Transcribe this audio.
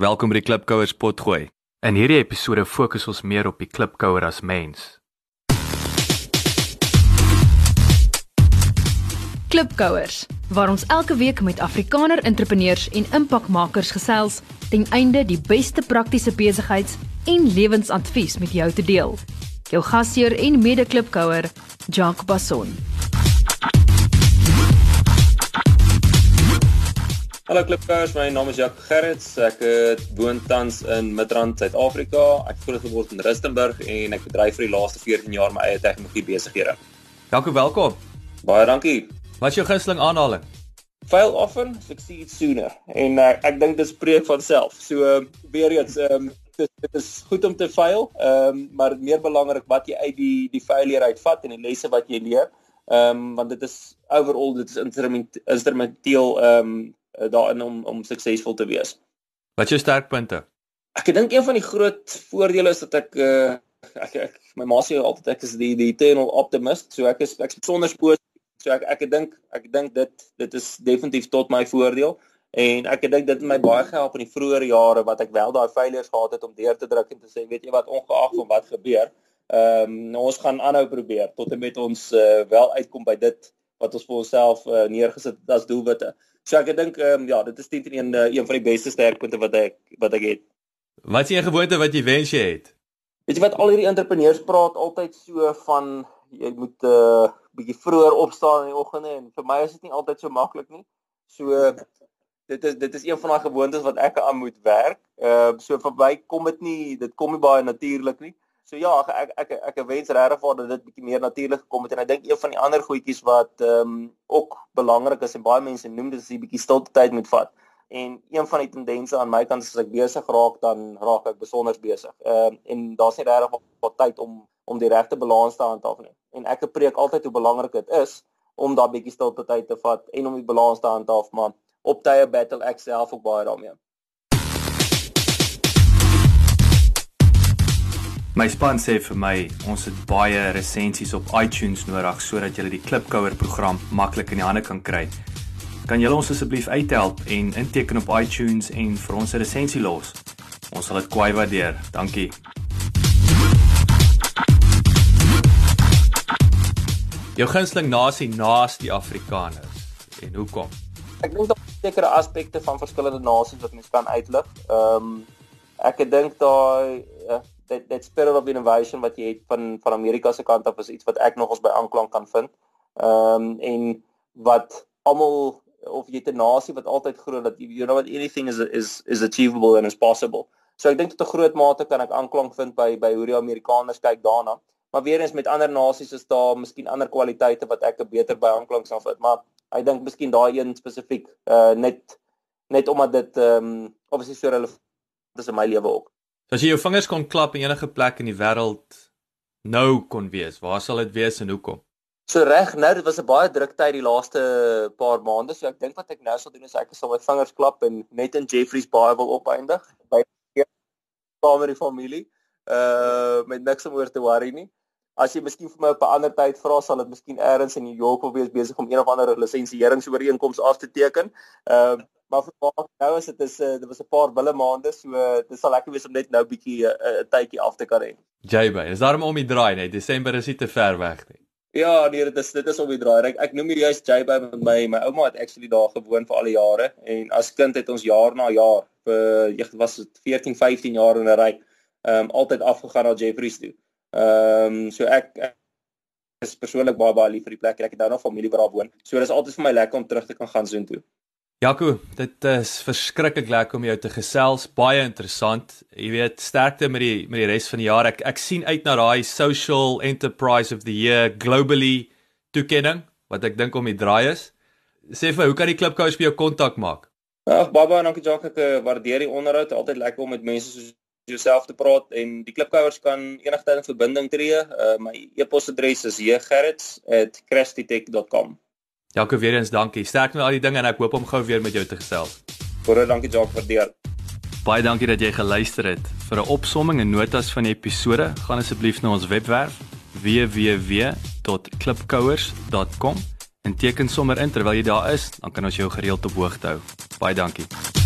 Welkom by die Klipkouers potgooi. In hierdie episode fokus ons meer op die klipkouer as mens. Klipkouers, waar ons elke week met Afrikaner entrepreneurs en impakmakers gesels ten einde die beste praktiese besigheids- en lewensadvies met jou te deel. Jou gasheer en mede-klipkouer, Jacques Basson. Hallo klipkouers, my naam is Jacques Gerrits. Ek woon tans in Midrand, Suid-Afrika. Ek het grootgeword in Rustenburg en ek bedryf vir die laaste 14 jaar my eie tegnologie besighede. Welkom, welkom. Baie dankie. Wat is jou gunsteling aanhaling? Fail often, succeed sooner. En uh, ek dink dit spreek van self. So uh, weer eens, ehm um, dit, dit is goed om te fail, ehm um, maar meer belangrik wat jy uit die die failure uitvat en die lesse wat jy leer. Ehm um, want dit is overall dit is instrument, instrumenteel ehm um, daarin om om suksesvol te wees. Wat is jou sterkpunte? Ek dink een van die groot voordele is dat ek uh, ek, ek my ma sê altyd ek is die die eternal optimist, so ek is ek is sonder positief. So ek ek dink ek dink dit dit is definitief tot my voordeel en ek dink dit het my baie gehelp in die vroeë jare wat ek wel daai failures gehad het om deur te druk en te sê weet jy wat ongeag van wat gebeur, ehm um, nou ons gaan aanhou probeer tot en met ons uh, wel uitkom by dit wat ons vir onsself uh, neergesit het as doelwitte. So ek dink ehm um, ja, dit is teen een uh, een van die beste sterkpunte wat ek wat ek het. Wat is 'n gewoonte wat jy wens jy het? Weet jy wat al hierdie entrepreneurs praat altyd so van jy moet 'n uh, bietjie vroeër opstaan in die oggende en vir my is dit nie altyd so maklik nie. So dit is dit is een van daai gewoontes wat ek aan moet werk. Ehm uh, so vir my kom dit nie dit kom nie baie natuurlik nie. So ja, ek ek ek, ek wens regtig dat dit bietjie meer natuurlik gekom het en ek dink een van die ander goedjies wat ehm um, ook belangrik is en baie mense noem dit is 'n bietjie stilte tyd moet vat. En een van die tendense aan my kant is as ek besig raak dan raak ek besonder besig. Ehm uh, en daar's nie regtig wat tyd om om die regte balans te handhaaf nie. En ek preek altyd hoe belangrik dit is om daai bietjie stilte tyd te vat en om die balans te handhaaf, maar op tye battle ek self ook baie daarmee. My span sê vir my ons het baie resensies op iTunes nodig sodat jy die Klipkouer program maklik in die hande kan kry. Kan julle ons asseblief uithelp en inteken op iTunes en vir ons 'n resensie los? Ons sal dit kwai waardeer. Dankie. Jou gunsteling nasie naas die Afrikaners en hoekom? Ek dink daar is sekere aspekte van verskillende nasies wat mens kan uitlig. Ehm um, ek dink daai uh, that that spirit of innovation wat jy het van van Amerika se kant af is iets wat ek nogals by aanklank kan vind. Ehm um, en wat almal of jy 'n nasie wat altyd glo dat you know what anything is is is achievable and is possible. So ek dink tot 'n groot mate kan ek aanklank vind by by hoe die Amerikaners kyk daarna. Maar weer eens met ander nasies is daar miskien ander kwaliteite wat ek beter by aanklank sal vind, maar ek dink miskien daai een spesifiek uh net net omdat dit ehm um, obviously so relevant is in my lewe ook. So as jy jou vingers kon klap in enige plek in die wêreld nou kon wees, waar sal dit wees en hoekom? So reg nou, dit was 'n baie druk tyd die laaste paar maande, so ek dink wat ek nou sal doen is ek sal my vingers klap en net in Jeffrey's Bar wil opeindig by met die familie. Uh met niks om oor te worry nie. As jy miskien vir my op 'n ander tyd vra, sal dit miskien eers in New York of wees besig om een of ander lisensiëringsooreenkoms af te teken. Uh maar vir maar nou is dit is uh, dit was 'n paar wille maande so uh, dit sal lekker wees om net nou bietjie 'n uh, tydjie af te kan hê. JB, is daarom om die draai net Desember is nie te ver weg nie. Ja, nee, dit is dit is om die draai. Ek, ek noem hier juist JB met my my ouma het actually daar gewoon vir al die jare en as kind het ons jaar na jaar vir jy was dit 14, 15 jaar in 'n ry ehm um, altyd afgegaan na Jeffrey's toe. Ehm um, so ek, ek is persoonlik baie baie lief vir die plek. Ek het nou nog familie waar daar woon. So dit is altyd vir my lekker om terug te kan gaan soontoe. Jaco, dit is verskriklik lekker om jou te gesels, baie interessant. Jy weet, sterkte met die met die res van die jaar. Ek ek sien uit na daai Social Enterprise of the Year globally toekenning wat ek dink om die draai is. Sê vir my, hoe kan die Klipkous by jou kontak maak? Ag, baie dankie Jacques. Ek eh, waardeer die onderhoud. Altyd lekker om met mense soos jouself te praat en die Klipkouers kan enigtyd in verbinding tree. Uh, my e-posadres is jgerrits@crestitech.com. Jaco weer eens dankie. Sterk met al die dinge en ek hoop om gou weer met jou te gesels. Baie dankie Jacques vir dit. Baie dankie dat jy geluister het. Vir 'n opsomming en notas van die episode, gaan asseblief na ons webwerf www.klipkouers.com en teken sommer in terwyl jy daar is, dan kan ons jou gereeld op hoogte hou. Baie dankie.